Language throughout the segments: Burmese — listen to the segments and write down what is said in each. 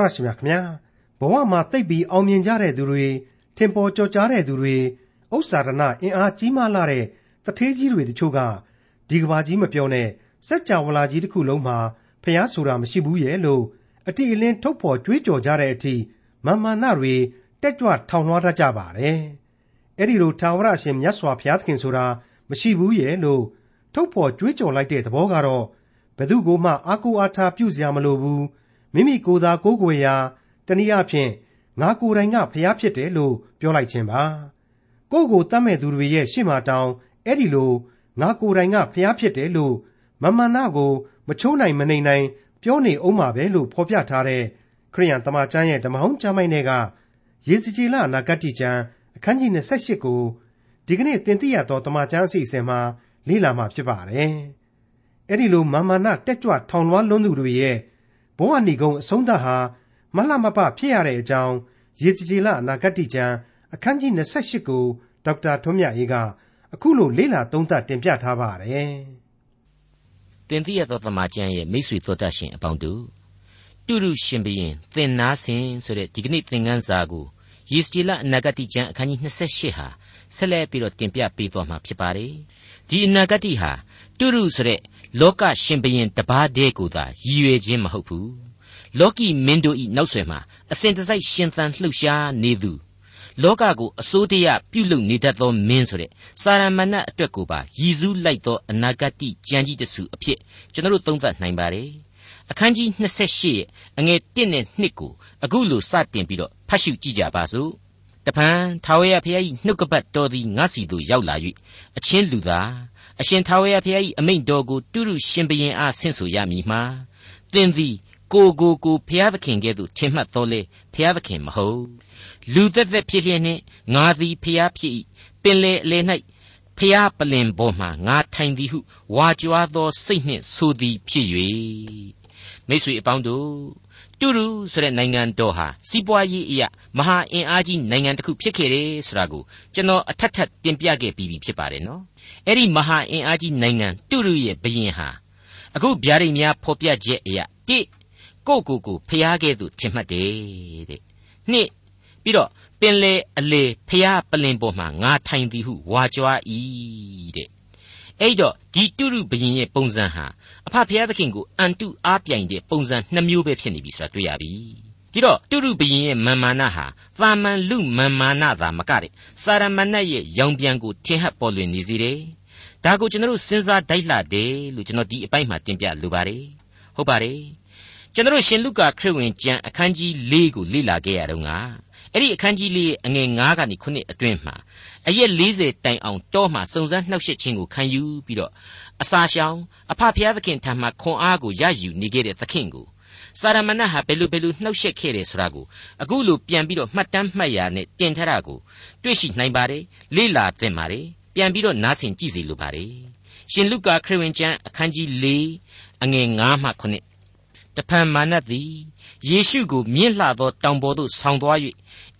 တော်ရရှိမြခင်ဗျာဘဝမှာတိတ်ပြီးအောင်မြင်ကြတဲ့သူတွေထင်ပေါ်ကျော်ကြားတဲ့သူတွေဥစ္စာဒနာအင်အားကြီးမားလာတဲ့တထေးကြီးတွေတချို့ကဒီကဘာကြီးမပြောနဲ့စัจ java လာကြီးတစ်ခုလုံးမှာဖျားဆိုတာမရှိဘူးရဲ့လို့အတိအလင်းထုတ်ဖော်ကြွေးကြော်ကြတဲ့အထိမာမာနတွေတက်ကြွထောင်လွှားတတ်ကြပါတယ်အဲ့ဒီလိုထာဝရအရှင်မြတ်စွာဘုရားသခင်ဆိုတာမရှိဘူးရဲ့လို့ထုတ်ဖော်ကြွေးကြော်လိုက်တဲ့သဘောကတော့ဘယ်သူကိုမှအာကိုအားထားပြုစရာမလိုဘူး မိမိကိုယ်သာကိုးကွယ်ရာတနည်းအားဖြင့်ငါကိုယ်တိုင်ကဖျားဖြစ်တယ်လို့ပြောလိုက်ခြင်းပါကိုယ့်ကိုတတ်မဲ့သူတွေရဲ့ရှေ့မှာတောင်းအဲ့ဒီလိုငါကိုယ်တိုင်ကဖျားဖြစ်တယ်လို့မမနာကိုမချိုးနိုင်မနေနိုင် ပြောနေအောင်မှာပဲလို့ဖော်ပြထားတဲ့ခရိယန်တမန်ကျမ်းရဲ့ဓမ္မဟောင်းကျမ်းပိုင်းတွေကယေစကြည်လနာဂတိကျမ်းအခန်းကြီး28ကိုဒီကနေ့တင်ပြရသောတမန်ကျမ်းအစီအစဉ်မှာလေ့လာမှာဖြစ်ပါတယ်။အဲ့ဒီလိုမာမာနတက်ကြွထောင်လွှားလွန်းသူတွေရဲ့ ဘဝဏီကုံအဆုံးသတ်ဟာမလှမပဖြစ်ရတဲ့အကြောင်းရေစကြည်လအနာဂတ်ကျမ်းအခန်းကြီး28ကိုဒေါက်တာထွန်းမြတ်အေးကအခုလိုလေ့လာသုံးသပ်တင်ပြထားပါတယ်။တင်ပြရသောသမ္မာကျမ်းရဲ့မိတ်ဆွေသောတတ်ရှင်အပေါင်းတို့တုရုရှင်ဘရင်သင်နာစင်ဆိုတဲ့ဒီကနေ့သင်ခန်းစာကိုယေစကြည်လအနာဂတ်ကျမ်းအခန်းကြီး28ဟာဆက်လက်ပြီးတော့တင်ပြပေးသွားမှာဖြစ်ပါတယ်။ဒီအနာဂတ်ဟာတုရုဆိုတဲ့ လောကရှင်ဘရင်တပါးတည်းကိုသာရည်ရွယ်ခြင်းမဟုတ်ဘူးလောကီမင်းတို့ဤနောက်ဆွယ်မှာအစဉ်တစိုက်ရှင်သန်လှုပ်ရှားနေသူလောကကိုအစိုးတရားပြုလုပ်နေတတ်သောမင်းဆိုတဲ့စာရမဏတ်အတွက်ကိုပါရည်စူးလိုက်သောအနာဂတ်ကြံကြီးတစုအဖြစ်ကျွန်တော်တို့သုံးသပ်နိုင်ပါတယ်အခန်းကြီး28ရဲ့အငယ်1နဲ့2ကိုအခုလိုစတင်ပြီးတော့ဖတ်ရှုကြည့်ကြပါစို့တပံထာဝရဘုရား၏နှုတ်ကပတ်တော်သည်ငါစီသို့ရောက်လာ၍အချင်းလူသား အရှင်ထာဝရဘုရား၏အမိန့်တော်ကိုတုရုရှင်ဘရင်အားဆင့်ဆိုရမည်မှာသင်သည်ကိုကိုကိုဘုရားသခင်ကဲ့သို့ထင်မှတ်တော်လေဘုရားသခင်မဟုတ်လူသက်သက်ဖြစ်လျက်နှင့်ငါသည်ဘုရားဖြစ်၏ပင်လေအလေ၌ဖျားပလင်ပေါ်မှငါထိုင်သည်ဟုဝါကြွားသောစိတ်နှင့်ဆိုသည်ဖြစ်၍မိတ်ဆွေအပေါင်းတို့ တူရူဆိုတဲ့နိုင်ငံတော်ဟာစီးပွားရေးအရာမဟာအင်အားကြီးနိုင်ငံတစ်ခုဖြစ်ခဲ့တယ်ဆိုတာကိုကျွန်တော်အထက်ထပ်တင်ပြခဲ့ပြီးပြီဖြစ်ပါတယ်နော်အဲ့ဒီမဟာအင်အားကြီးနိုင်ငံတူရူရဲ့ဘရင်ဟာအခုဗျာဒိတ်များဖော်ပြချက်အရာတိကိုကိုကိုဖျားခဲ့သူထင်မှတ်တယ်တဲ့နှစ်ပြီးတော့ပင်လေအလေဖျားပလင်ပေါ်မှာငါထိုင်သည်ဟုဝါကြွား၏တဲ့ အဲ့တော့ဒီတုရုဘရင်ရဲ့ပုံစံဟာအဖဖျားသခင်ကိုအန်တုအားပြိုင်တဲ့ပုံစံနှမျိုးပဲဖြစ်နေပြီဆိုတာတွေ့ရပြီဒီတော့တုရုဘရင်ရဲ့မာမာနဟာသာမန်လူမာမာနသာမကတဲ့စာရမဏတ်ရဲ့ရောင်ပြန်ကိုထင်ဟပ်ပေါ်လွင်နေစေတယ်ဒါကိုကျွန်တော်တို့စဉ်းစားတိုက်လှတယ်လို့ကျွန်တော်ဒီအပိုင်းမှာတင်ပြလိုပါတယ်ဟုတ်ပါတယ်ကျွန်တော်ရှင်လုကာခရစ်ဝင်ကျမ်းအခန်းကြီး၄ကိုလေ့လာခဲ့ရတော့ငါ အဲ့ဒီအခန်းကြီး၄ရဲ့အငယ်9ကနေ9အတွင်းမှာအရက်40တိုင်အောင်တောမှာစုံစမ်းနှောက်ယှက်ခြင်းကိုခံယူပြီးတော့အစာရှောင်အဖဖျားသခင်ထံမှခွန်အားကိုရယူနေခဲ့တဲ့သခင်ကိုစာရမဏတ်ဟာဘယ်လိုဘယ်လိုနှောက်ယှက်ခဲ့တယ်ဆိုတာကိုအခုလိုပြန်ပြီးတော့မှတ်တမ်းမှတ်ရာနဲ့တင်ထားတာကိုတွေ့ရှိနိုင်ပါတယ်လေ့လာသင်ပါတယ်ပြန်ပြီးတော့နားဆင်ကြည့်စီလိုပါတယ်ရှင်လုကာခရစ်ဝင်ကျမ်းအခန်းကြီး၄အငယ်9မှ9 တဖန်မာနသည်ယေရှုကိုမြင့်လှသောတောင်ပေါ်သို့ဆောင်းသွား၍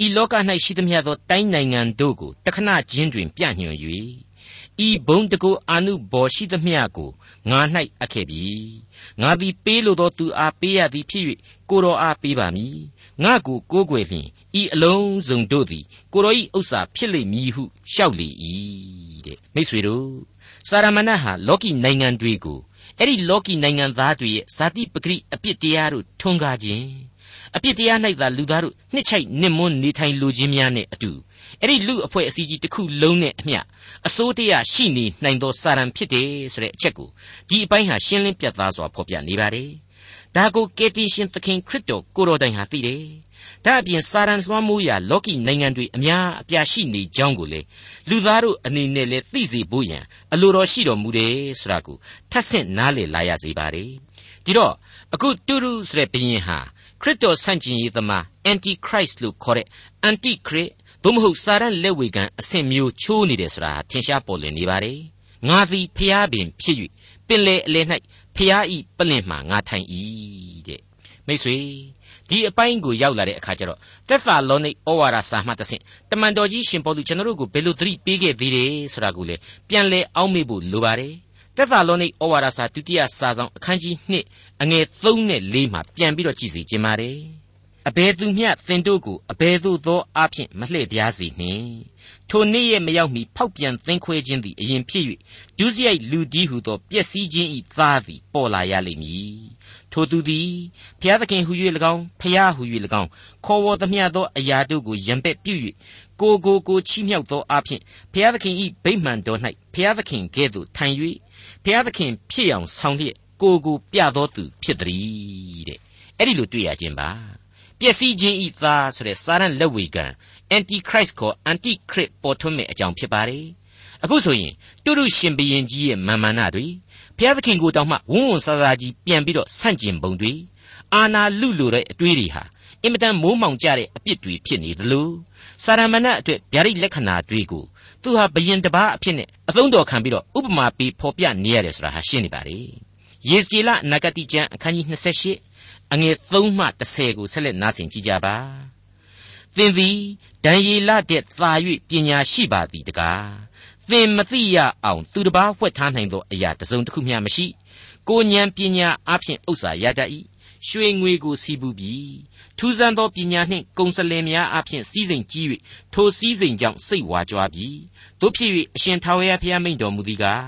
ဤလောက၌ရှိသမျှသောတိုင်းနိုင်ငံတို့ကိုတခဏချင်းတွင်ပြညွှန်၍ဤဘုံတကိုအာနုဘော်ရှိသမျှကိုငါ၌အပ်ခဲ့ပြီငါသည်ပေးလိုသောသူအားပေးရသည်ဖြစ်၍ကိုတော်အားပေးပါမည်ငါကိုကိုးကွယ်လျင်ဤအလုံးစုံတို့သည်ကိုတော်၏ဥစ္စာဖြစ်လိမ့်မည်ဟုလျှောက်လေ၏တဲ့မိတ်ဆွေတို့စာရမဏတ်ဟာလောကီနိုင်ငံတွေကို အဲ့ဒီလောကီနိုင်ငံသားတွေရဲ့ဇာတိပဂရိအပြစ်တရားတို့ထွန်းကားခြင်းအပြစ်တရား၌သာလူသားတို့နှစ်ချိုက်နှစ်မွန်းနေထိုင်လိုခြင်းများနဲ့အတူအဲ့ဒီလူအဖွဲ့အစည်းကြီးတစ်ခုလုံးနဲ့အမျှအစိုးတရားရှိနေနိုင်သောစာရန်ဖြစ်တယ်ဆိုတဲ့အချက်ကိုဒီအပိုင်းဟာရှင်းလင်းပြသစွာဖော်ပြနေပါတယ်ဒါကိုကေတီရှင်သခင်ခရစ်တော်ကိုတော်တိုင်ဟာသိတယ် ဒါအပြင်စာရန်လွှမ်းမိုးရာလောကီနိုင်ငံတွေအများအပြားရှိနေကြောင်းကိုလေလူသားတို့အနေနဲ့လည်းသိစေဖို့ရန်အလိုတော်ရှိတော်မူတယ်ဆိုတာကိုထပ်ဆင့်နားလည်လာရစေပါ रे ဒီတော့အခုတူရုဆိုတဲ့ဘုရင်ဟာခရစ်တော်ဆန့်ကျင်ရေးသမား antichrist လို့ခေါ်တဲ့ anti christ သို့မဟုတ်စာရန်လက်ဝေခံအဆင့်မျိုးချိုးနေတယ်ဆိုတာထင်ရှားပေါ်လွင်နေပါတယ်ငါသည်ဖျားပင်ဖြစ်၍ပင်လေအလယ်၌ဖျားဤပလင်မှငါထိုင်၏တဲ့မိတ်ဆွေ ဒီအပိုင်းကိုရောက်လာတဲ့အခါကျတော့သက်သာလောနိဩဝါဒစာမှတဆင့်တမန်တော်ကြီးရှင်ပေါလုကျွန်တော်တို့ကိုဘယ်လိုသတိပေးခဲ့သေးတယ်ဆိုတာကိုလေပြန်လဲအောက်မေ့ဖို့လိုပါတယ်သက်သာလောနိဩဝါဒစာဒုတိယစာဆောင်အခန်းကြီး2အငယ်3နဲ့4မှာပြန်ပြီးတော့ကြည့်စီခြင်းပါတယ်အဘယ်သူမျှသင်တို့ကိုအဘယ်သို့သောအဖြစ်မလှည့်ပြားစေနှင့်ထိုနေ့ရဲ့မရောက်မီဖောက်ပြန်သင်ခွဲခြင်းသည်အရင်ဖြစ်၍ဒုစရိုက်လူဒီဟုသောပျက်စီးခြင်းဤသားသည်ပေါ်လာရလိမ့်မည် ထိုသူသည်ဘုရားသခင်ဟု၍၎င်းဖျားဟု၍၎င်းခေါ်ဝေါ်သမျှသောအရာတို့ကိုယံပက်ပြု၍ကိုကိုကိုချီးမြှောက်သောအဖြစ်ဘုရားသခင်ဤဗိမှန်တော်၌ဘုရားသခင်ကဲ့သို့ထိုင်၍ဘုရားသခင်ဖြစ်အောင်ဆောင်လျက်ကိုကိုပြသောသူဖြစ်သည်တဲ့အဲ့ဒီလိုတွေ့ရခြင်းပါပျက်စီးခြင်းဤသားဆိုတဲ့စာရန်လက်ဝေကံ antichrist ကို antichrist ပေါ်ထွန်းမဲ့အကြောင်းဖြစ်ပါတယ် အခုဆိုရင်တုရုရှင်ဘုရင်ကြီးရဲ့မာမနာတွေဘုရားသခင်ကိုတောင်မှဝုန်းဝုန်းဆာဆာကြီးပြန်ပြီးတော့ဆန့်ကျင်ပုံတွေအာနာလူလိုတဲ့အတွေးတွေဟာအင်မတန်မိုးမှောင်ကြတဲ့အပြစ်တွေဖြစ်နေသလိုစာရမဏေအတွက်ဗျာဒိတ်လက္ခဏာတွေကိုသူဟာဘယင်တပားအဖြစ်နဲ့အသုံးတော်ခံပြီးတော့ဥပမာပေးဖော်ပြနေရတယ်ဆိုတာဟာရှင်းနေပါလေယေစကျေလနဂတိကျမ်းအခန်းကြီး28အငယ်3မှ10ကိုဆက်လက်နားဆင်ကြကြပါသင်သည်ဒံယေလတဲ့သာ၍ပညာရှိပါသည်တကား သင်မသိရအောင်သူတစ်ပါးဝှက်ထားနိုင်သောအရာတစ်စုံတစ်ခုမျှမရှိကိုဉဏ်ပညာအဖြစ်ဥစ္စာရတတ်၏ရွှေငွေကိုစီးပူးပြီးထူးဆန်းသောပညာနှင့်ကုံစလင်များအဖြစ်စည်းစိမ်ကြီး၍ထိုစည်းစိမ်ကြောင့်စိတ်ဝါကြွားပြီးတို့ဖြစ်၍အရှင်ထာဝရဘုရားမိန့်တော်မူသည်ကား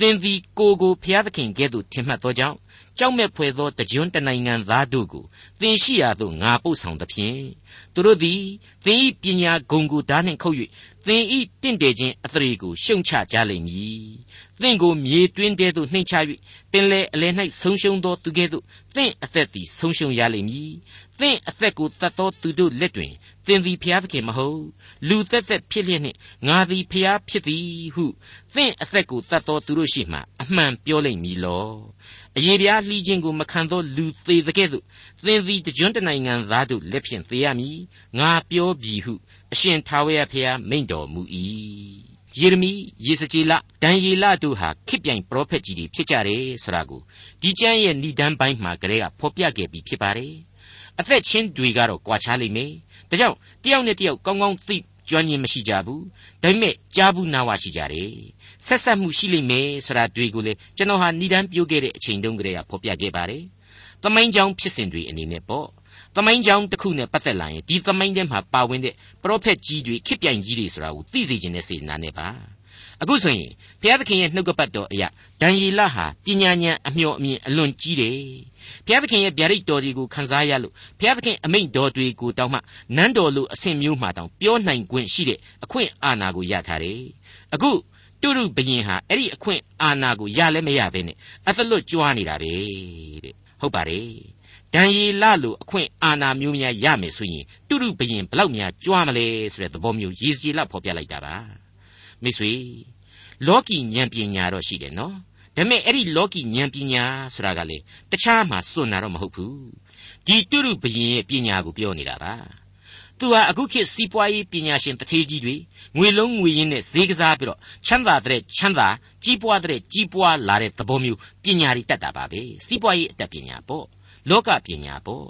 သင်သည်ကိုကိုဘုရားသခင်ကဲ့သို့ထင်မှတ်သောကြောင့်ကြောက်မဲ့ဖွယ်သောတကြွတနိုင်ငံသားတို့ကိုသင်ရှိရာသို့ငါပို့ဆောင်သဖြင့်သူတို့သည်သင်၏ပညာဂုံကိုဓာနှင့်ခုတ်၍ သင်ဤတင့်တယ်ခြင်းအသရေကိုရှုံချကြလိမ့်မည်။သင်ကိုမြေတွင်းတဲသို့နှိမ်ချ၍ပင်လေအလယ်၌ဆုံးရှုံးသောသူကဲ့သို့သင်အသက်သည်ဆုံးရှုံးရလိမ့်မည်။သင်အသက်ကိုတတ်သောသူတို့လက်တွင်သင်သည်ဖျားသခင်မဟုတ်လူသက်သက်ဖြစ်လျက်နှင့်ငါသည်ဖျားဖြစ်သည်ဟုသင်အသက်ကိုတတ်သောသူတို့ရှိမှအမှန်ပြောလိမ့်မည်လော။အယေပြားလှီးခြင်းကိုမခံသောလူသေးတဲ့ကဲ့သို့သင်သည်တကြွတနိုင်ငံသားတို့လက်ဖြင့်သေရမည်ငါပြောပြီဟု အရှင်ထာဝရဘုရားမိန့်တော်မူ၏ယေရမိယေစကြည်လဒံယေလတို့ဟာခစ်ပြိုင်ပရောဖက်ကြီးတွေဖြစ်ကြတယ်ဆိုတာကိုဒီကျမ်းရဲ့ဏိဒန်းပိုင်းမှာကလေးကဖော်ပြခဲ့ပြီးဖြစ်ပါတယ်အသက်ချင်းတွေကတော့ကွာခြားလိမ့်မယ်ဒါကြောင့်တယောက်နဲ့တယောက်ကောင်းကောင်းသိကျွမ်းကျင်မရှိကြဘူးဒါပေမဲ့ကြားဘူးနားဝရှိကြတယ်ဆက်ဆက်မှုရှိလိမ့်မယ်ဆိုတာတွေကိုလေကျွန်တော်ဟာဏိဒန်းပြိုးခဲ့တဲ့အချိန်တုန်းကလေးကဖော်ပြခဲ့ပါတယ်သမိုင်းကြောင်းဖြစ်စဉ်တွေအနေနဲ့ပေါ့ သမိုင်းကြောင်းတစ်ခုနဲ့ပတ်သက်လာရင်ဒီသမိုင်းထဲမှာပါဝင်တဲ့ပရောဖက်ကြီးတွေခစ်ပြိုင်ကြီးတွေဆိုတာကိုသိစေခြင်းနဲ့စေတနာနဲ့ပါအခုဆိုရင်ဘုရားသခင်ရဲ့နှုတ်ကပတ်တော်အရာဒံယေလဟာပညာဉာဏ်အမျှော်အမြင်အလွန်ကြီးတယ်ဘုရားသခင်ရဲ့ဗျာဒိတ်တော်တွေကိုခန်းစားရလို့ဘုရားသခင်အမိန့်တော်တွေကိုတောင်းမှနန်းတော်လိုအဆင့်မျိုးမှတောင်းပြောနိုင်ခွင့်ရှိတဲ့အခွင့်အာဏာကိုရထားတယ်အခုတုရုဘယင်ဟာအဲ့ဒီအခွင့်အာဏာကိုရလဲမရဘဲနဲ့အသလွတ်ကြွားနေတာပဲတဲ့ဟုတ်ပါတယ် ဒံယေလလိုအခွင့်အာဏာမျိုးများရမယ်ဆိုရင်တုရုဘယင်ဘလောက်များကြွားမလဲဆိုတဲ့သဘောမျိုးရေစီလဖော်ပြလိုက်တာပါမိတ်ဆွေလောကီဉာဏ်ပညာတော့ရှိတယ်နော်ဒါပေမဲ့အဲ့ဒီလောကီဉာဏ်ပညာဆိုတာကလေတခြားမှာစွန့်တာတော့မဟုတ်ဘူးဒီတုရုဘယင်ရဲ့ပညာကိုပြောနေတာပါသူဟာအခုခေတ်စီးပွားရေးပညာရှင်တထေးကြီးတွေငွေလုံးငွေရင်းနဲ့ဈေးကစားပြီးတော့ချမ်းသာတဲ့ချမ်းသာကြီးပွားတဲ့ကြီးပွားလာတဲ့သဘောမျိုးပညာတွေတတ်တာပါပဲစီးပွားရေးအတတ်ပညာပေါ့ လောကပညာပေါ့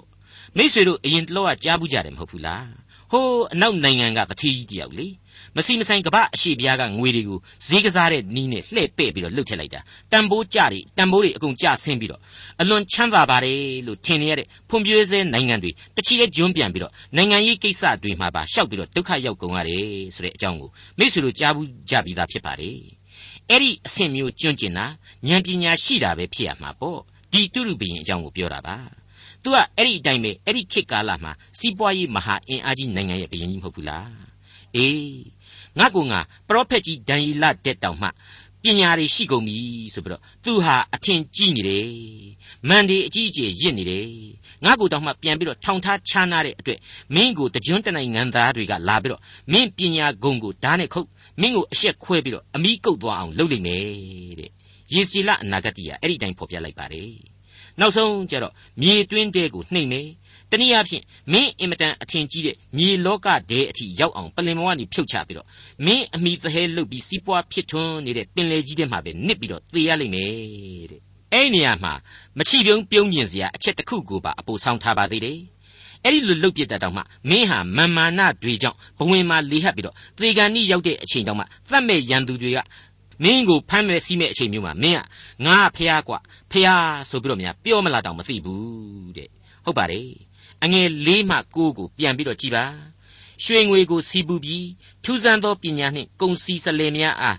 မိษွေတို့အရင်တလောကကြားဘူးကြတယ်မဟုတ်ဘူးလားဟိုးအနောက်နိုင်ငံကတထေးကြီးတယောက်လေမစီမဆိုင်ကပအရှိပြားကငွေတွေကိုဈေးကစားတဲ့နီးနဲ့လှည့်ပဲ့ပြီးတော့လှုပ်ထည့်လိုက်တာတန်ဖိုးကြတွေတန်ဖိုးတွေအကုန်ကျဆင်းပြီးတော့အလွန်ချမ်းသာပါတယ်လို့ထင်နေရတဲ့ဖွံ့ဖြိုးဆဲနိုင်ငံတွေတချီတဲ့ဂျွန်းပြန်ပြီးတော့နိုင်ငံရေးကိစ္စတွေမှာပါရှောက်ပြီးတော့ဒုက္ခရောက်ကုန်ရတယ်ဆိုတဲ့အကြောင်းကိုမိษွေတို့ကြားဘူးကြပြီးသားဖြစ်ပါတယ်အဲ့ဒီအဆင့်မျိုးကျွန့်ကျင်တာဉာဏ်ပညာရှိတာပဲဖြစ်ရမှာပေါ့ ဒီတုရုဘယင်အကြောင်းကိုပြောတာပါသူကအဲ့ဒီအတိုင်းပဲအဲ့ဒီခေတ်ကာလမှာစီးပွားရေးမဟာအင်အားကြီးနိုင်ငံရဲ့ဘယင်ကြီးမဟုတ်ဘူးလားအေးငါကငါပရောဖက်ကြီးဒံယေလတက်တောင်မှပညာတွေရှိကုန်ပြီဆိုပြီးတော့သူဟာအထင်ကြီးနေတယ်မန်ဒီအကြီးအကျယ်ရစ်နေတယ်ငါကိုတောင်မှပြန်ပြီးတော့ထောင်ထားချားနာတဲ့အတွက်မင်းကိုတကြွန်းတနိုင်ငံသားတွေကလာပြီးတော့မင်းပညာဂုံကိုဓာတ်နဲ့ခုတ်မင်းကိုအရှက်ခွဲပြီးတော့အမိကုတ်သွားအောင်လုပ်လိမ့်မယ်တဲ့ ယေစီလအနာဂတိကအဲ့ဒီတိုင်းဖော်ပြလိုက်ပါတယ်နောက်ဆုံးကျတော့မြေတွင်းတဲကိုနှိမ့်မယ်တနည်းအားဖြင့်မင်းအင်မတန်အထင်ကြီးတဲ့မြေလောကဒဲအထိရောက်အောင်ပလင်မောကနေဖြုတ်ချပြီးတော့မင်းအမိသဟဲလုတ်ပြီးစီးပွားဖြစ်ထွန်းနေတဲ့ပင်လေကြီးထဲမှာပဲနစ်ပြီးတော့သေရလိမ့်မယ်တဲ့အဲ့ဒီနေရာမှာမချီပြုံးပြုံးမြင်စရာအချက်တစ်ခုကိုပါအပူဆောင်ထားပါသေးတယ်အဲ့ဒီလိုလုတ်ပြစ်တတ်တော့မှမင်းဟာမန်မာနတွေကြောင့်ဘဝင်မှာလေဟပ်ပြီးတော့သေကန်ဤရောက်တဲ့အချိန်တောင်မှသတ်မဲ့ရန်သူတွေက မင်းကိုဖမ်းမဲ့စီးမဲ့အချိန်မျိုးမှာမင်းကငါဖះกว่าဖះဆိုပြီးတော့များပြောမလာတော့မသိဘူးတဲ့ဟုတ်ပါတယ် အငယ်၄မှ9ကိုပြန်ပြီးတော့ကြည်ပါရွှေငွေကိုစီပူပြီးထူးဆန်းသောပညာနှင့်ကုံစီစလဲများအား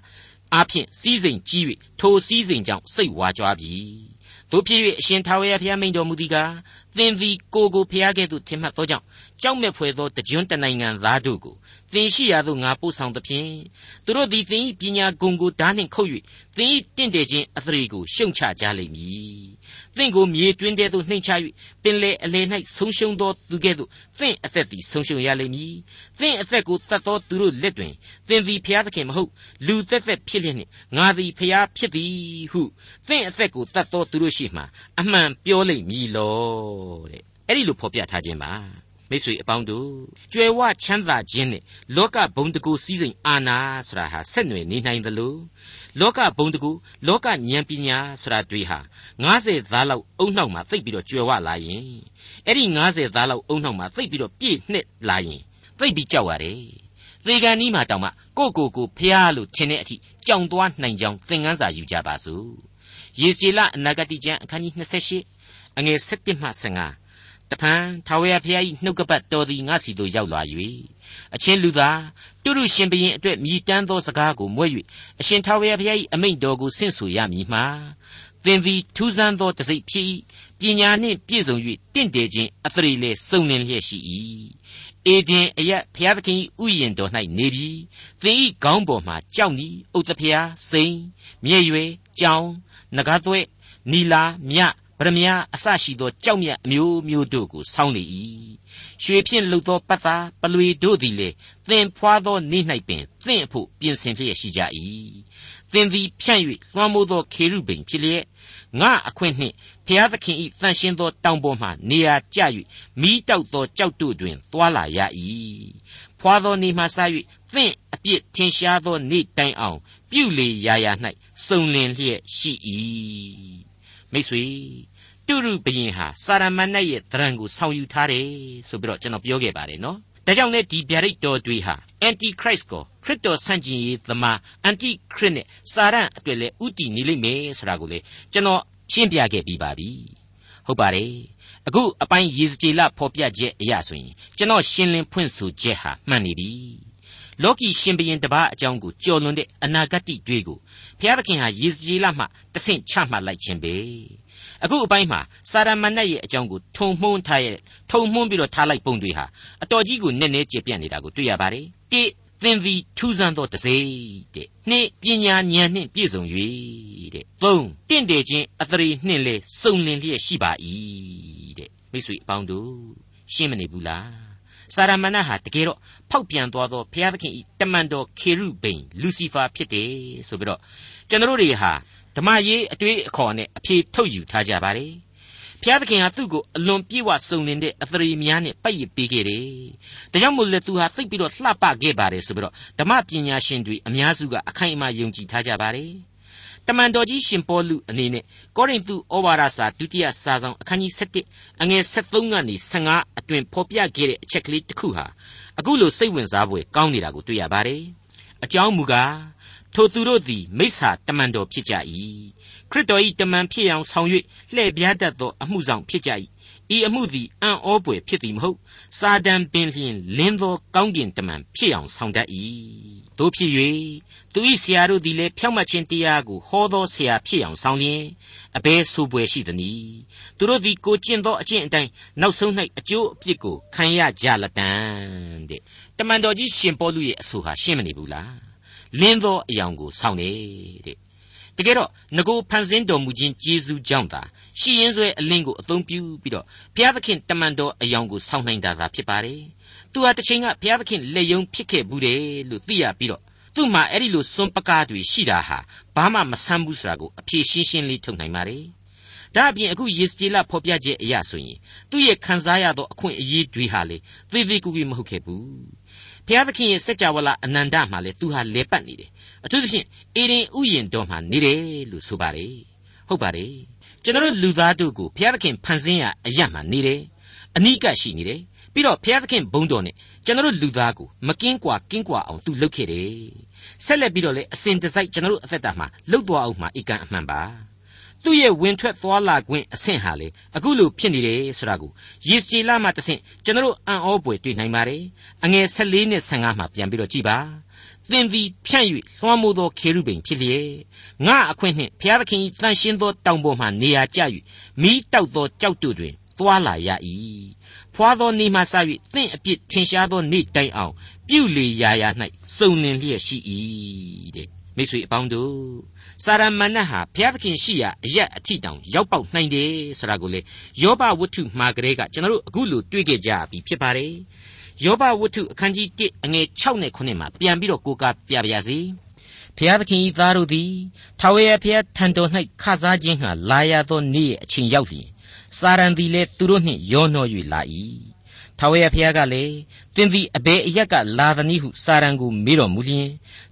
အားဖြင့်စီးစိမ်ကြီး၍ထိုစီးစိမ်ကြောင့်စိတ်ဝါကြွားပြီတို့ဖြစ်၍အရှင်ထာဝရဘုရားမိန်တော်မူသည်ကားသင်သည်ကိုကိုဖျားကဲ့သို့ထင်မှတ်သောကြောင့်ကြောက်မဲ့ဖွယ်သောတကြွတနိုင်ငံသားတို့ကို သင်ရှိရာသို့ငါပို့ဆောင်သဖြင့်သူတို့သည်သင်၏ပညာဂုံကိုဓာနှင့်ခုတ်၍သင်၏တင့်တယ်ခြင်းအသရေကိုရှုံချကြလိမ့်မည်သင်ကိုမြေတွင်းထဲသို့နှိမ်ချ၍ပင်လေအလေ၌ဆုံးရှုံးသောသူကဲ့သို့သင်အသက်သည်ဆုံးရှုံးရလိမ့်မည်သင်အသက်ကိုတတ်သောသူတို့လက်တွင်သင်သည်ဖျားသခင်မဟုတ်လူသက်သက်ဖြစ်လျက်နှင့်ငါသည်ဖျားဖြစ်သည်ဟုသင်အသက်ကိုတတ်သောသူတို့ရှိမှအမှန်ပြောလိမ့်မည်လောတဲ့အဲ့ဒီလိုဖော်ပြထားခြင်းပါ မိတ်ဆွေအပေါင်းတို့ကြွယ်ဝချမ်းသာခြင်းနဲ့လောကဘုံတကူစည်းစိမ်အာနာဆိုတာဟာဆက်နွယ်နေနိုင်သလိုလောကဘုံတကူလောကဉာဏ်ပညာဆိုတာတွေဟာ90သားလောက်အုံနှောက်မှာသိပ်ပြီးတော့ကြွယ်ဝလာရင်အဲ့ဒီ90သားလောက်အုံနှောက်မှာသိပ်ပြီးတော့ပြည့်နှစ်လာရင်သိပ်ပြီးကြောက်ရတယ်သေကန်နီးမှာတောင်မှကိုကိုကိုဖျားလို့ထင်တဲ့အထိကြောင်သွားနိုင်ကြောင်းသင်ခန်းစာယူကြပါစို့ယေစီလအနာဂတိကျမ်းအခန်းကြီး28အငယ်7မှ15 တဖန်ထာဝရဘုရား၏နှုတ်ကပတ်တော်သည်ငါစီသို့ရောက်လာ၍အချင်းလူသားတုရုရှင်ဘရင်အတွက်မြည်တမ်းသောစကားကိုမွဲ့၍အရှင်ထာဝရဘုရား၏အမိန့်တော်ကိုဆင့်ဆိုရမည်မှာသင်သည်ထူးဆန်းသောတစိ့ဖြစ်၏ပညာနှင့်ပြည့်စုံ၍တင့်တယ်ခြင်းအသရေလေစုံလင်လျက်ရှိ၏အေဒင်အယက်ဘုရားသခင်ဥယျင်တော်၌နေပြီးသင်၏ခေါင်းပေါ်မှကြောက်နီဥတဖျားစိန်မြဲ့ရွယ်ကြောင်နဂါးသွဲနီလာမြ ဗရမယအစရှိသောကြောက်မြတ်အမျိုးမျိုးတို့ကိုဆောင်းလေ၏ရွှေဖြင့်လှုပ်သောပတ်သားပလွေတို့သည်လေသင်ဖွာသောနေ့၌ပင်သင်အဖို့ပြင်ဆင်လျက်ရှိကြ၏သင်သည်ဖြန့်၍လွှမ်းမိုးသောခေရုဗိမ်ဖြစ်လျက်ငါအခွင့်နှင့်ဖျားသခင်ဤတန်ရှင်းသောတောင်ပေါ်မှနေရာကျ၍မိတောက်သောကြောက်တို့တွင်သွာလာရ၏ဖွာသောနေမှစ၍သင်အပြစ်ထင်ရှားသောနေ့တိုင်အောင် ပြုလေရာရာ၌စုံလင်လျက်ရှိ၏ မိတ်ဆွေတုရုဘရင်ဟာစာရမဏေရဲ့တရံကိုဆောင်ယူထားတယ်ဆိုပြီးတော့ကျွန်တော်ပြောခဲ့ပါတယ်နော်ဒါကြောင့်လည်းဒီဗျာဒိတ်တော်တွေဟာ antichrist ကိုခရစ်တော်ဆန့်ကျင်ရေးသမား antichrist နဲ့စာရန်အတွက်လည်းဥတည်နေလိမ့်မယ်ဆိုတာကိုလေကျွန်တော်ရှင်းပြခဲ့ပြီးပါပြီဟုတ်ပါတယ်အခုအပိုင်းရေစကြည်လဖော်ပြချက်အရာဆိုရင်ကျွန်တော်ရှင်းလင်းဖွင့်ဆိုချက်ဟာမှန်နေပြီ လောကီရှင်ဘရင်တပါးအကြောင်းကိုကြော်လွန်တဲ့အနာဂတ်တွေကိုဘုရားသခင်ဟာယေဇကျေလမှတဆင့်ချမှတ်လိုက်ခြင်းပဲအခုအပိုင်းမှာစာရမဏေရဲ့အကြောင်းကိုထုံမှုန်းထားရဲ့ထုံမှုန်းပြီးတော့ထားလိုက်ပုံတွေဟာအတော်ကြီးကိုနည်းနည်းကျေပြန့်နေတာကိုတွေ့ရပါတယ်တိသင်သည်ထူးဆန်းသောတစေတဲ့နှစ်ပညာဉာဏ်နှင့်ပြည့်စုံ၍တဲ့သုံးတင့်တယ်ခြင်းအသရေနှင့်လေစုံလင်လျက်ရှိပါ၏တဲ့မိတ်ဆွေအပေါင်းတို့ရှင်းမနေဘူးလား စာရမဏေဟာတကယ်တော့ဖောက်ပြန်သွားသောဘုရားသခင်ဤတမန်တော်ခေရုဗိမ်လူစီဖာဖြစ်တယ်ဆိုပြီးတော့ကျွန်တော်တွေဟာဓမ္မရေးအတွေ့အခေါ်နဲ့အဖြေထုတ်ယူထားကြပါတယ်ဘုရားသခင်ဟာသူ့ကိုအလွန်ပြေဝစုံလင်တဲ့အသရေများနဲ့ပတ်ရစ်ပေးခဲ့တယ်။ဒါကြောင့်မို့လဲသူဟာသိပ်ပြီးတော့လှပခဲ့ပါတယ်ဆိုပြီးတော့ဓမ္မပညာရှင်တွေအများစုကအခိုင်အမာယုံကြည်ထားကြပါတယ်။ တမန်တော်ကြီးရှင်ပေါလုအနေနဲ့ကောရိန္သုဩဝါဒစာဒုတိယစာဆောင်အခန်းကြီး7အငယ်73ကနေ15အတွင်ဖော်ပြခဲ့တဲ့အချက်ကလေးတစ်ခုဟာအခုလိုစိတ်ဝင်စားဖွယ်ကောင်းနေတာကိုတွေ့ရပါတယ်။အကြောင်းမူကားထိုသူတို့သည်မိစ္ဆာတမန်တော်ဖြစ်ကြ၏ခရစ်တော်၏တမန်ဖြစ်အောင်ဆောင်၍လှည့်ပြားတတ်သောအမှုဆောင်ဖြစ်ကြ၏ ဤအမှုသည်အံ့ဩပွေဖြစ်သည်မဟုတ်စာတန်ပင်လျင်လင်းသောကောင်းကင်တမန်ဖြစ်အောင်ဆောင်တတ်၏တို့ဖြစ်၍သူ၏ဆရာတို့သည်လည်းဖြောင့်မတ်ခြင်းတရားကိုဟောသောဆရာဖြစ်အောင်ဆောင်လျင်အဘဲဆိုပွေရှိသနည်းသူတို့သည်ကိုကျင့်သောအကျင့်အတိုင်းနောက်ဆုံး၌အကျိုးအပြစ်ကိုခံရကြလက်တံတဲ့တမန်တော်ကြီးရှင်ပေါလုရဲ့အဆိုဟာရှင်းမနေဘူးလားလင်းသောအယောင်ကိုဆောင်နေတဲ့တကယ်တော့ငကိုဖန်ဆင်းတော်မူခြင်းကျေးဇူးကြောင့်သာ ရှိရင်ဆွဲအလင်းကိုအသုံးပြုပြီးတော့ဘုရားသခင်တမန်တော်အယောင်ကိုဆောင်းနိုင်တာသာဖြစ်ပါတယ်။သူဟာတစ်ချိန်ကဘုရားသခင်လက်ယုံဖြစ်ခဲ့ဘူးတယ်လို့သိရပြီးတော့သူ့မှာအဲ့ဒီလိုစွန့်ပကားတွေရှိတာဟာဘာမှမဆန်းဘူးဆိုတာကိုအဖြေရှင်းရှင်းလေးထုတ်နိုင်ပါတယ်။ဒါအပြင်အခုယေစကျေလဖော်ပြချက်အရဆိုရင်သူ့ရဲ့ခံစားရသောအခွင့်အရေးတွေဟာလေသေသေးကူကူမဟုတ်ခဲ့ဘူး။ဘုရားသခင်ရဲ့စัจ java လာအနန္တမှာလေသူဟာလဲပတ်နေတယ်။အထူးသဖြင့်အေရင်ဥယျင်တော်မှာနေတယ်လို့ဆိုပါတယ်။ဟုတ်ပါတယ်။ ကျွန်တော်လူသားတို့ကိုဘုရားသခင်ဖန်ဆင်းရအရမှနေတယ်အနိကရှိနေတယ်ပြီးတော့ဘုရားသခင်ဘုန်းတော်နဲ့ကျွန်တော်လူသားကိုမကင်းကွာကင်းကွာအောင်သူလုပ်ခဲ့တယ်ဆက်လက်ပြီးတော့လေအစဉ်တစိုက်ကျွန်တော်အသက်တာမှာလှုပ်သွားအောင်မှာအကန့်အမှန်ပါသူ့ရဲ့ဝင်ထွက်သွားလာခွင့်အဆင့်ဟာလေအခုလိုဖြစ်နေတယ်ဆိုတာကိုယေစကြည်လမှတဆင့်ကျွန်တော်အံ့ဩပွေတွေ့နိုင်ပါတယ်အငယ်14နဲ့15မှာပြန်ပြီးတော့ကြည်ပါ သင်သည်ဖြန့်၍လွှမ်းမိုးသောခေရုဗိမ်ဖြစ်လျက်ငါအခွင့်နှင့်ဘုရားသခင်၏တန်ရှင်းသောတောင်ပေါ်မှနေရာကျ၍မိတောက်သောကြောက်တို့တွင်သွာလာရ၏ဖွာသောနေမှစ၍သင်အပြစ်ထင်ရှားသောနေ့တိုင်အောင် ပြုလေရာရာ၌စုံလင်လျက်ရှိ၏တဲ့မိတ်ဆွေအပေါင်းတို့စာရမဏတ်ဟာဘုရားသခင်ရှိရာအရက်အထိတောင်ရောက်ပေါက်နိုင်တယ်ဆိုတာကိုလေယောဘဝတ္ထုမှာကလေးကကျွန်တော်တို့အခုလိုတွေ့ကြကြပြီဖြစ်ပါတယ် ယောဘဝတ္ထုအခန်းကြီး1အငယ်6နဲ့9မှာပြန်ပြီးတော့ကိုးကားပြပါရစေဖျားသခင်ဤသားတို့သည်ထာဝရဘုရားထံတော်၌ခစားခြင်းဟာလာရသောနေ့အချိန်ရောက်လျင်စာရန်သည်လည်းသူတို့နှင့်ရောနှော၍လာ၏ထာဝရဘုရားကလည်းသင်သည်အဘယ်အရက်ကလာသနည်းဟုစာရန်ကိုမေးတော်မူလျင်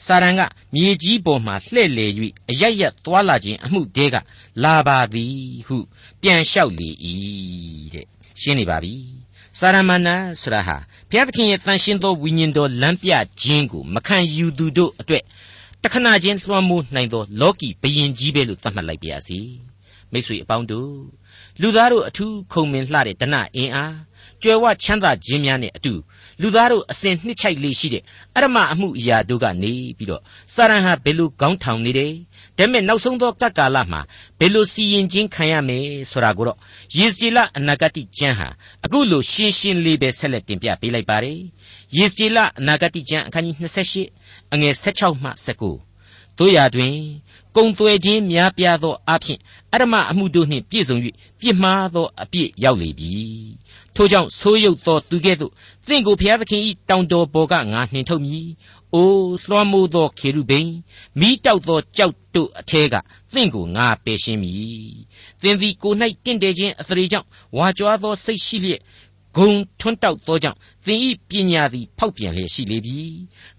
စာရန်ကမြေကြီးပေါ်မှလှဲ့လေ၍အရရက်သွာလာခြင်းအမှုတဲကလာပါသည်ဟု ပြန်လျှောက်လေ၏တဲ့ရှင်းနေပါပြီ စာရမဏေဆိုတာဟာဘုရားသခင်ရဲ့တန်ရှင်းသောဝိညာဉ်တော်လမ်းပြခြင်းကိုမခံယူသူတို့အတွက်တခဏချင်းလွှမ်းမိုးနိုင်သောလောကီဘယင်ကြီးပဲလို့သတ်မှတ်လိုက်ပါရစေမိတ်ဆွေအပေါင်းတို့လူသားတို့အထူးခုံမင်လှတဲ့တဏအင်အားကြွယ်ဝချမ်းသာခြင်းများနဲ့အတူ လူသားတို့အစဉ်နှစ်ချိုက်လေးရှိတဲ့အရမအမှုအရာတို့ကနေပြီးတော့စာရန်ဟာဘယ်လိုကောင်းထောင်နေတယ်ဒါပေမဲ့နောက်ဆုံးသောကပ်ကာလမှာဘယ်လိုစီရင်ခြင်းခံရမယ်ဆိုတာကိုတော့ယေစကြည်လအနာဂတိကျမ်းဟာအခုလိုရှင်းရှင်းလေးပဲဆက်လက်တင်ပြပေးလိုက်ပါတယ်ယေစကြည်လအနာဂတိကျမ်းအခန်းကြီး28အငယ်16မှ19တို့ရာတွင်ကုံသွဲခြင်းများပြားသောအဖြစ်အရမအမှုတို့နှင့်ပြည့်စုံ၍ပြစ်မှားသောအပြစ်ရောက်လေပြီထို့ကြောင့်ဆိုးရုပ်သောသူကဲ့သို့ သင်ကိုဘုရားသခင်၏တောင်တော်ပေါ်ကငါနှင်ထုတ်မည်။အိုးလွှမ်းမိုးသောခေရုဗိမ်မိတောက်သောကြောက်တို့အထဲကသင်ကိုငါပယ်ရှင်းမည်။သင်သည်ကို၌တင့်တယ်ခြင်းအသရေကြောင့်ဝါကြွားသောစိတ်ရှိလျက်ဂုံထွန်းတောက်သောကြောင့်သင်ဤပညာသည်ဖောက်ပြန်လျက်ရှိလေပြီ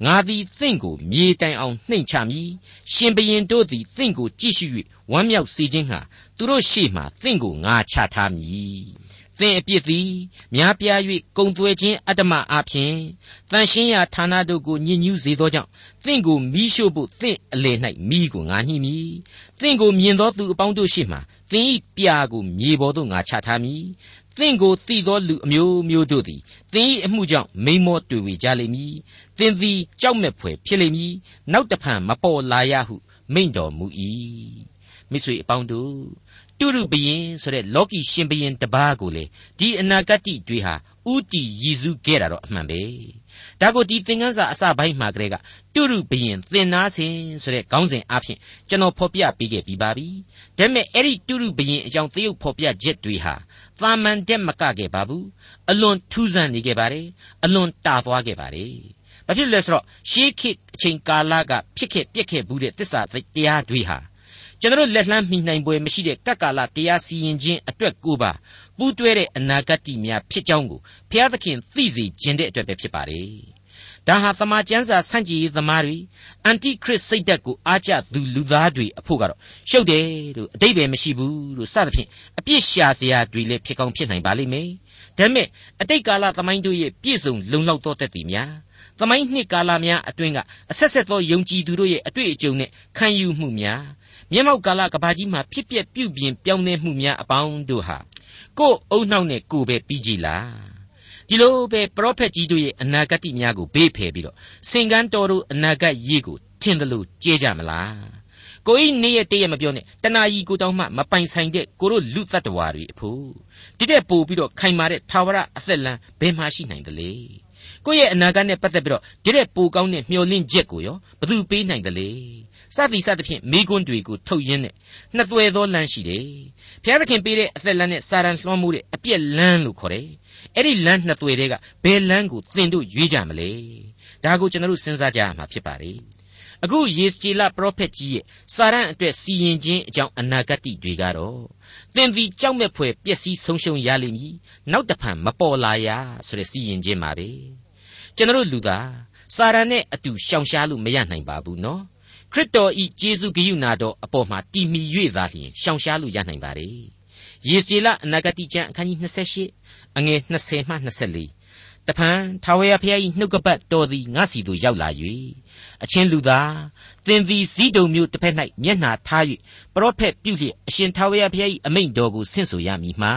ငါသည်သင်ကိုမြေတိုင်အောင်နှိမ့်ချမည်ရှင်ဘရင်တို့သည်သင်ကိုကြည့်ရှု၍ဝမ်းမြောက်စေခြင်းဟာသူတို့ရှေ့မှသင်ကိုငါချထားမည် သင်အပြစ်သည်များပြား၍ကုံသွဲခြင်းအတ္တမအဖြစ်တန်ရှင်းရာဌာနတို့ကိုညှဉ်းညူးစေသောကြောင့်သင်ကိုမိရှို့ဖို့သင်အလေ၌မိကိုငါညှိမည်သင်ကိုမြင်သောသူအပေါင်းတို့ရှေ့မှသင်၏ပြာကိုမြေပေါ်သို့ငါချထားမည်သင်ကိုတည်သောလူအမျိုးမျိုးတို့သည်သင်၏အမှုကြောင့်မိန်မောတွေ့ဝေကြလိမ့်မည်သင်သည်ကြောက်မဲ့ဖွယ်ဖြစ်လိမ့်မည်နောက်တဖန်မပေါ်လာရဟုမိန့်တော်မူ၏မိတ်ဆွေအပေါင်းတို့ တုရုဘယင်ဆိုတဲ့လောကီရှင်ဘယင်တပါးကိုလေဒီအနာဂတ်တွေဟာဥတီရည်စူးခဲ့တာတော့အမှန်ပဲဒါကိုဒီသင်ခန်းစာအစပိုင်းမှာကလေးကတုရုဘယင်သင်နာစင်ဆိုတဲ့ခေါင်းစဉ်အဖြစ်ကျွန်တော်ဖော်ပြပေးခဲ့ပြီးပါပြီဒါပေမဲ့အဲ့ဒီတုရုဘယင်အကြောင်းသရုပ်ဖော်ပြချက်တွေဟာသာမန်တက်မကခဲ့ပါဘူးအလွန်ထူးဆန်းနေခဲ့ပါတယ်အလွန်တာသွားခဲ့ပါတယ်ဘာဖြစ်လဲဆိုတော့ရှေးခေတ်အချိန်ကာလကဖြစ်ခဲ့ပြက်ခဲ့ဘူးတဲ့တစ္ဆာတရားတွေဟာ ကျွန်တော်လက်လှမ်းမိနိုင်ပွဲမရှိတဲ့ကပ်ကာလတရားစီရင်ခြင်းအတွက်ကိုပါပူးတွဲတဲ့အနာဂတ်များဖြစ်ကြောင်းကိုဘုရားသခင်သိစေခြင်းတဲ့အတွက်ပဲဖြစ်ပါတယ်။ဒါဟာသမာကျမ်းစာဆန့်ကျင်ရေးသမားတွေအန်တိခရစ်စိတ်ဓာတ်ကိုအားကျသူလူသားတွေအဖို့ကတော့ရှုပ်တယ်လို့အတိတ်ပဲမရှိဘူးလို့စသဖြင့်အပြစ်ရှာစရာတွေလည်းဖြစ်ကောင်းဖြစ်နိုင်ပါလိမ့်မယ်။ဒါပေမဲ့အတိတ်ကာလသမိုင်းတို့ရဲ့ပြည့်စုံလုံလောက်သောသက်သေများသမိုင်းနှစ်ကာလများအတွင်းကအဆက်ဆက်သောယုံကြည်သူတို့ရဲ့အတွေ့အကြုံနဲ့ခံယူမှုများ မျက်မှောက်ကာလကဘာကြီးမှာဖြစ်ပျက်ပြုပြင်ပြောင်းလဲမှုများအပေါင်းတို့ဟာကိုယ်အုံနှောက်နဲ့ကိုယ်ပဲပြီးကြည်လားဒီလိုပဲပရောဖက်ကြီးတို့ရဲ့အနာဂတ်များကိုဘေးဖယ်ပြီးတော့စင်ကန်းတော်တို့အနာဂတ်ရေးကိုထင်တယ်လို့ကြဲကြမလားကိုဤနေ့ရက်တည့်ရက်မပြောနဲ့တနာကြီးကိုတောင်းမှမပိုင်ဆိုင်တဲ့ကိုတို့လူတ attva တွေအဖို့တိတဲ့ပို့ပြီးတော့ခိုင်မာတဲ့သာဝရအသက်လမ်းဘယ်မှရှိနိုင်တယ်လေကိုယ့်ရဲ့အနာဂတ်နဲ့ပတ်သက်ပြီးတော့ဒီတဲ့ပိုကောင်းတဲ့မျှော်လင့်ချက်ကိုရောဘသူပေးနိုင်တယ်လေ စသည်စသဖြင့်မိကွန်းတွေကိုထုတ်ရင်းနဲ့နှစ်သွဲသောလမ်းရှိတယ်ဘုရားသခင်ပေးတဲ့အသက်လမ်းနဲ့စာရန်လွှမ်းမိုးတဲ့အပြက်လမ်းလို့ခေါ်တယ်အဲ့ဒီလမ်းနှစ်သွဲတွေကဘယ်လမ်းကိုသင်တို့ရွေးကြမလဲဒါကိုကျွန်တော်တို့စဉ်းစားကြရမှာဖြစ်ပါတယ်အခုယေစကြည်လပရောဖက်ကြီးရဲ့စာရန်အတွက်စီရင်ခြင်းအကြောင်းအနာဂတ်တွေကတော့သင်သည်ကြောက်မဲ့ဖွယ်ပျက်စီးဆုံးရှုံးရလိမ့်မည်နောက်တဖန်မပေါ်လာရဆိုတဲ့စီရင်ခြင်းပါပဲကျွန်တော်လူသားစာရန်နဲ့အတူရှောင်ရှားလို့မရနိုင်ပါဘူးနော် ခရစ်တော်ဤဂျေဇုဂိယုနာတော်အပေါ်မှာတည်မီ၍သာလျှင်ရှောင်ရှားလို့ရနိုင်ပါ रे ယေစီလအနာဂတိကျမ်းအခန်းကြီး28အငယ်20မှ24တဖန်ထာဝရဘုရား၏နှုတ်ကပတ်တော်သည်ငါစီသို့ရောက်လာ၍အချင်းလူသားသင်သည်ဇီးတုံမျိုးတစ်ဖက်၌မျက်နှာထား၍ပရောဖက်ပြုလျက်အရှင်ထာဝရဘုရား၏အမိန့်တော်ကိုဆင့်ဆိုရမည်မှာ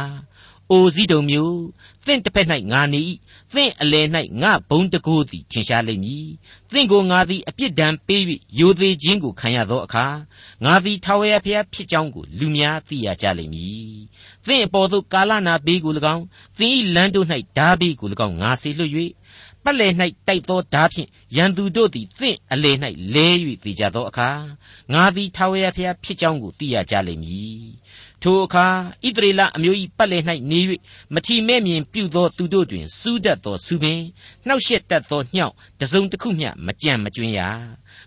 အိုဇီးတုံမျိုးသင်တစ်ဖက်၌ငါနေ၏သင်အလယ်၌ငါဘုံတကိုးသည်ထင်ရှားလိမ့်မည်သင်ကိုငါသည်အပြစ်ဒဏ်ပေး၍ယိုသေးခြင်းကိုခံရသောအခါငါသည်ထာဝရဘုရားဖြစ်ကြောင်းကိုလူများသိရကြလိမ့်မည်သင်အပေါ်သို့ကာလနာဘေးကို၎င်းသင်၏လမ်းတို့၌ဓာဘေးကို၎င်းငါစေလွှတ်၍ပတ်လည်၌တိုက်သောဓာဖြင့်ရန်သူတို့သည်သင့်အလယ်၌လဲ၍တည်ကြသောအခါငါသည်ထာဝရဘုရားဖြစ်ကြောင်းကိုသိရကြလိမ့်မည် ထိုအခါဣသရေလအမျိုး၏ပတ်လည်၌နေ၍မထီမဲ့မြင်ပြုသောသူတို့တွင်စူးတတ်သောစုပင်နှောက်ရှက်တတ်သောညှောက်တစုံတစ်ခုမျှမကြံ့မကျွင်းရ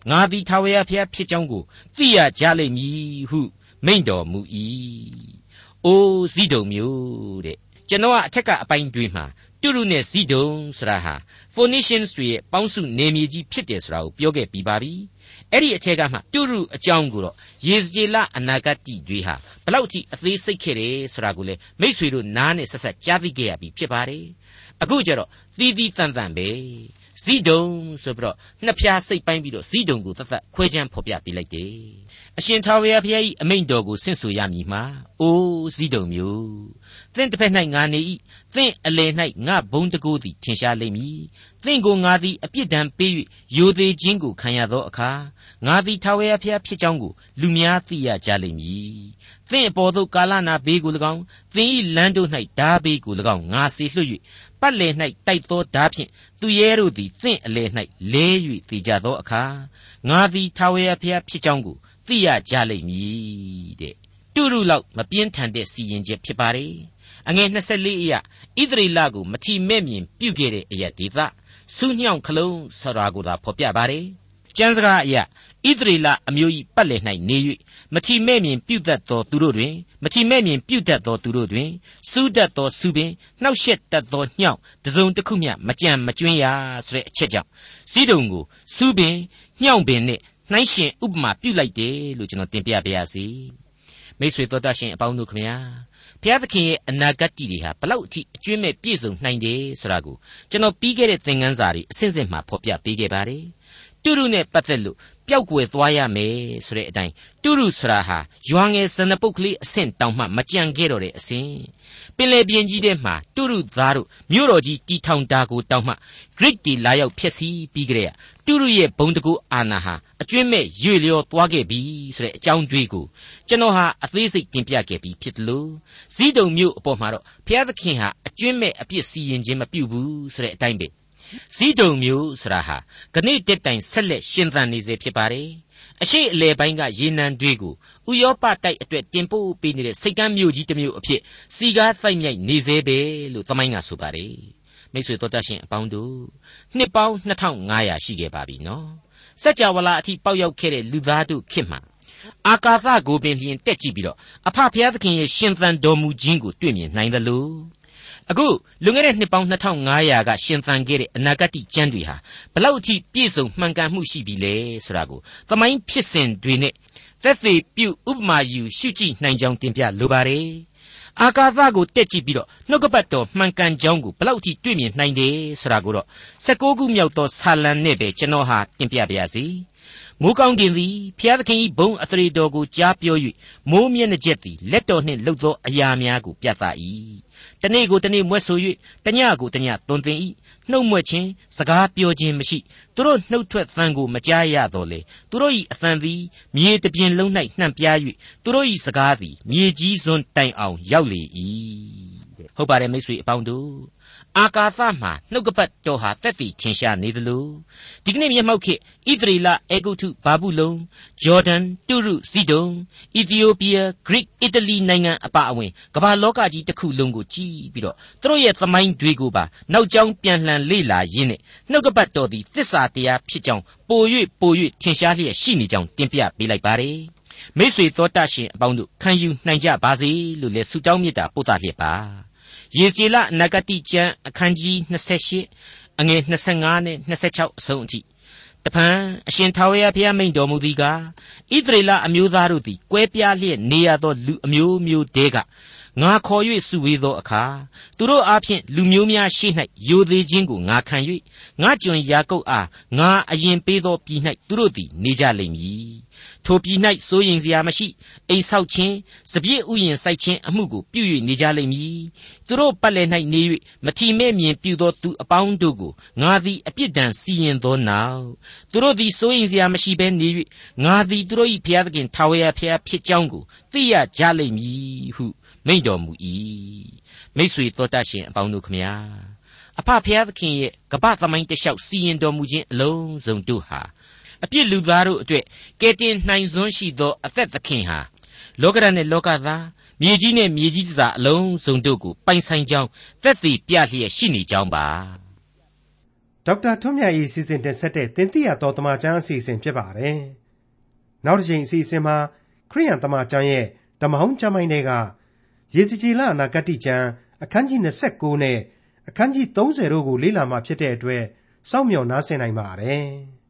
ငါသည်ထာဝရဘုရားဖြစ်ကြောင်းကိုသိရကြလိမ့်မည်ဟုမိန့်တော်မူ၏အိုးဇိဒုံမျိုးတဲ့ကျွန်တော်ကအထက်ကအပိုင်းတွေမှာတူရုနဲ့ဇီဒုံဆိုတာဟာ Phoenicians တွေရဲ့ပေါင်းစုနေမြေကြီးဖြစ်တယ်ဆိုတာကိုပြောခဲ့ပြီးပါပြီအဲ့ဒီအထက်ကမှတူရုအကြောင်းကိုတော့ ယေဇကျေလအနာဂတ်တိတွေဟာဘလောက်ထိအသေးစိတ်ခဲ့တယ်ဆိုတာကိုလေမိษွေတို့နားနဲ့ဆက်ဆက်ကြားသိခဲ့ရပြီဖြစ်ပါတယ်အခုကျတော့သီးသီးတန်တန်ပဲ ဇီဒုံဆိုပြီးတော့နှစ်ဖြားစိတ်ပိုင်းပြီးတော့ဇီဒုံကိုသတ်သတ်ခွဲခြမ်းဖော်ပြပေးလိုက်တယ်အရှင်ထာဝရဘုရား၏အမိန့်တော်ကိုဆင့်ဆိုရမည်မှာအိုးဇီဒုံမျိုးသင်တစ်ဖက်၌ငါနေ၏သင်အလယ်၌ငါဘုံတကိုးသည်ထင်ရှားလိမ့်မည်သင်ကိုငါသည်အပြစ်ဒဏ်ပေး၍ယိုသေးခြင်းကိုခံရသောအခါငါသည်ထာဝရဘုရားဖြစ်ကြောင်းကိုလူများသိရကြလိမ့်မည်သင်အပေါ်သို့ကာလနာဘေးကို၎င်းသင်၏လမ်းတို့၌ဓာဘေးကို၎င်းငါစေလွှတ်၍ ပတ်လည်၌တိုက်သောဓာဖြင့်သူရဲတို့သည်သင်အလယ်၌လဲ၍တည်ကြသောအခါငါသည်ထာဝရဘုရားဖြစ်ကြောင်းကိုသိရကြလိမ့်မည်တဲ့တူရုလောက်မပြင်းထန်တဲ့စီရင်ချက်ဖြစ်ပါတယ်အငယ်24အရာဣသရေလကိုမထီမဲ့မြင်ပြုခဲ့တဲ့အရာဒေသစူးညောင်ခလုံးဆိုတာကိုသာဖော်ပြပါတယ် ကျမ်းစကားအရာဣသရေလအမျိုး၏ပတ်လည်၌နေ၍မထီမဲ့မြင်ပြုတတ်သောသူတို့တွင်မထီမဲ့မြင်ပြုတတ်သောသူတို့တွင်စူးတတ်သောစုပင်နှောက်ရှက်တတ်သောညှောက်တစုံတစ်ခုမျှမကြံမကျွင်းရဆိုတဲ့အချက်ကြောင့်စီးတုံကိုစူးပင်ညှောက်ပင်နဲ့နှိုင်းရှင်ဥပမာပြုလိုက်တယ်လို့ကျွန်တော်တင်ပြပါရစေမိတ်ဆွေတော်တတ်ရှင်အပေါင်းတို့ခမညာဘုရားသခင်ရဲ့အနာဂတ်တီတွေဟာဘလောက်အထိအကျွင့်မဲ့ပြည့်စုံနိုင်တယ်ဆိုတာကိုကျွန်တော်ပြီးခဲ့တဲ့သင်ခန်းစာတွေအစဉ်စဉ်မှာဖော်ပြပေးခဲ့ပါတယ် တူရုနဲ့ပတ်သက်လို့ပျောက်ကွယ်သွားရမယ်ဆိုတဲ့အတိုင်းတူရုဆိုတာဟာရွာငယ်စနပုတ်ကလေးအဆင့်တောင်မှမကြံခဲ့တော့တဲ့အဆင့်ပင်လေပြင်းကြီးထဲမှာတူရုသားတို့မြို့တော်ကြီးတီထောင်တာကိုတောင်မှ Greek တီလာရောက်ဖျက်ဆီးပြီးကြတဲ့တူရုရဲ့ဘုံတကူအာနာဟာအကျွင့်မဲ့ရွေလျော်သွားခဲ့ပြီဆိုတဲ့အကြောင်းတွေးကိုကျွန်တော်ဟာအသေးစိတ်တင်ပြခဲ့ပြီးဖြစ်တယ်လို့ဇီးတုံမြို့အပေါ်မှာတော့ဘုရားသခင်ဟာအကျွင့်မဲ့အပြစ်စီရင်ခြင်းမပြုဘူးဆိုတဲ့အတိုင်းပဲ ဇီးတုံမျိုးဆိုတာဟာဂဏိတက်တိုင်ဆက်လက်ရှင်သန်နေစေဖြစ်ပါတယ်အရှိအလေပိုင်းကရေနံတွေကိုဥရောပတိုက်အတွက်တင်ပို့ပေးနေတဲ့စိတ်ကမ်းမျိုးကြီးတစ်မျိုးအဖြစ်စီကားတိုက်မြိုက်နေစေပဲလို့သမိုင်းကဆိုပါတယ်မိတ်ဆွေတို့တတ်ရှင်အပေါင်းတို့နှစ်ပေါင်း2500ရှိခဲ့ပါပြီနော်စัจ java လာအထိပေါက်ရောက်ခဲ့တဲ့လူသားတို့ခေတ်မှာအာကာသကိုပင်လျင်တက်ကြည့်ပြီးတော့အဖဖျားသခင်ရဲ့ရှင်သန်တော်မူခြင်းကိုတွေ့မြင်နိုင်သလို အခုလွန်ခဲ့တဲ့နှစ်ပေါင်း2500ကရှင်သန်ခဲ့တဲ့အနာဂတ်ကျမ်းတွေဟာဘလောက်အထိပြည့်စုံမှန်ကန်မှုရှိပြီလဲဆိုတာကိုသမိုင်းဖြစ်စဉ်တွေနဲ့သက်သေပြုဥပမာယူရှုကြည့်နိုင်ကြောင်းတင်ပြလိုပါတယ်အာကာသကိုတက်ကြည့်ပြီးတော့နှုတ်ကပတ်တော်မှန်ကန်ကြောင်းကိုဘလောက်ထိတွေ့မြင်နိုင်တယ်ဆိုတာကိုတော့16ခုမြောက်သောဆာလံနဲ့ပဲကျွန်တော်ဟာတင်ပြပါရစေမိုးကောင်းကင်သည်ဖျားသခင်၏ဘုံအသရေတော်ကိုကြားပြော၍မိုးမျက်နှာကျက်သည်လက်တော်နှင့်လှုပ်သောအရာများကိုပြသ၏ တနေ့ကိုတနေ့မွဲ့ဆို၍တညကိုတညသွန်သင်၏နှုတ်မွက်ခြင်းစကားပြောခြင်းမရှိသူတို့နှုတ်ထွက်သံကိုမကြားရတော့လေသူတို့၏အသံသည်မြေတပြင်လုံး၌နှံ့ပြား၍သူတို့၏စကားသည်မြေကြီးစွန်းတိုင်အောင်ရောက်လေ၏ဟုတ်ပါတယ်မိတ်ဆွေအပေါင်းတို့ အာကာသမှာနှုတ်ကပတ်တော်ဟာတက်တည်ထင်ရှားနေသလိုဒီကနေ့မျက်မှောက်ခေတ်ဣသရေလအေဂုတုဘာဘူးလုံဂျော်ဒန်တူရုဇီဒုံအီသီယိုးပီးယားဂရိအီတလီနိုင်ငံအပါအဝင်ကမ္ဘာလောကကြီးတစ်ခုလုံးကိုကြည်ပြီးတော့သူတို့ရဲ့သမိုင်းတွေကိုပါနောက်ကျောင်းပြန်လှန်လေ့လာရင်းနဲ့နှုတ်ကပတ်တော်သည်သစ္စာတရားဖြစ်ကြောင်းပို၍ပို၍ထင်ရှားလျက်ရှိနေကြောင်းတင်ပြပေးလိုက်ပါတယ်မိษွေသောတရှင်အပေါင်းတို့ခံယူနိုင်ကြပါစေလို့လည်းဆုတောင်းမေတ္တာပို့သလျက်ပါ ယေဇေလနဂတိကျမ်းအခန်းကြီး28အငယ်25နဲ့26အဆုံးအထိတဖန်အရှင်ထာဝရဘုရားမိန့်တော်မူသည်ကားဣသရေလအမျိုးသားတို့သည်ကွဲပြားလျက်နေရသောလူအမျိုးမျိုးတဲကငါခေါ်၍စုဝေးသောအခါသူတို့အားဖြင့်လူမျိုးများရှိ၌ယိုသေးခြင်းကိုငါခံ၍ငါကျွန်ယာကုပ်အားငါအရင်ပေးသောပြည်၌သူတို့သည်နေကြလိမ့်မည် ထိုပြည်၌စိုးရင်စရာမရှိအိမ်ဆောက်ခြင်းစပြည့်ဥယျင်စိုက်ခြင်းအမှုကိုပြု၍နေကြလိမ့်မည်သူတို့ပတ်လည်၌နေ၍မထီမဲ့မြင်ပြုသောသူအပေါင်းတို့ကိုငါသည်အပြစ်ဒဏ်စီရင်သောနောက်သူတို့သည်စိုးရင်စရာမရှိဘဲနေ၍ငါသည်သူတို့၏ဘုရားသခင်ထာဝရဘုရားဖြစ်ကြောင်းကိုသိရကြလိမ့်မည်ဟုမိန့်တော်မူ၏မိတ်ဆွေတော်တတ်ရှင်အပေါင်းတို့ခမညာအဖဖျားသခင်ရဲ့ကပ္ပသမိုင်းတလျှောက်စီရင်တော်မူခြင်းအလုံးစုံတို့ဟာ အပြစ်လူသားတို့အတွက်ကယ်တင်နိုင်စွမ်းရှိသောအသက်သခင်ဟာလောကရနဲ့လောကသားမြေကြီးနဲ့မြေကြီးတစားအလုံးစုံတို့ကိုပိုင်ဆိုင်ကြောင်းသက်သေပြလျက်ရှိနေကြောင်းပါဒေါက်တာထွန်းမြတ်၏စီစဉ်တင်ဆက်တဲ့တင်ပြတော်တမချန်းအစီအစဉ်ဖြစ်ပါတယ်နောက်တစ်ချိန်အစီအစဉ်မှာခရိယန်တမချန်းရဲ့ဓမ္မဟောင်းကျမ်းပိုင်းတွေကယေစီကြည်လအနာဂတ်ကျမ်းအခန်းကြီး29နဲ့အခန်းကြီး30တို့ကိုလေ့လာမှဖြစ်တဲ့အတွက်စောင့်မျှော်နားဆင်နိုင်ပါတယ်။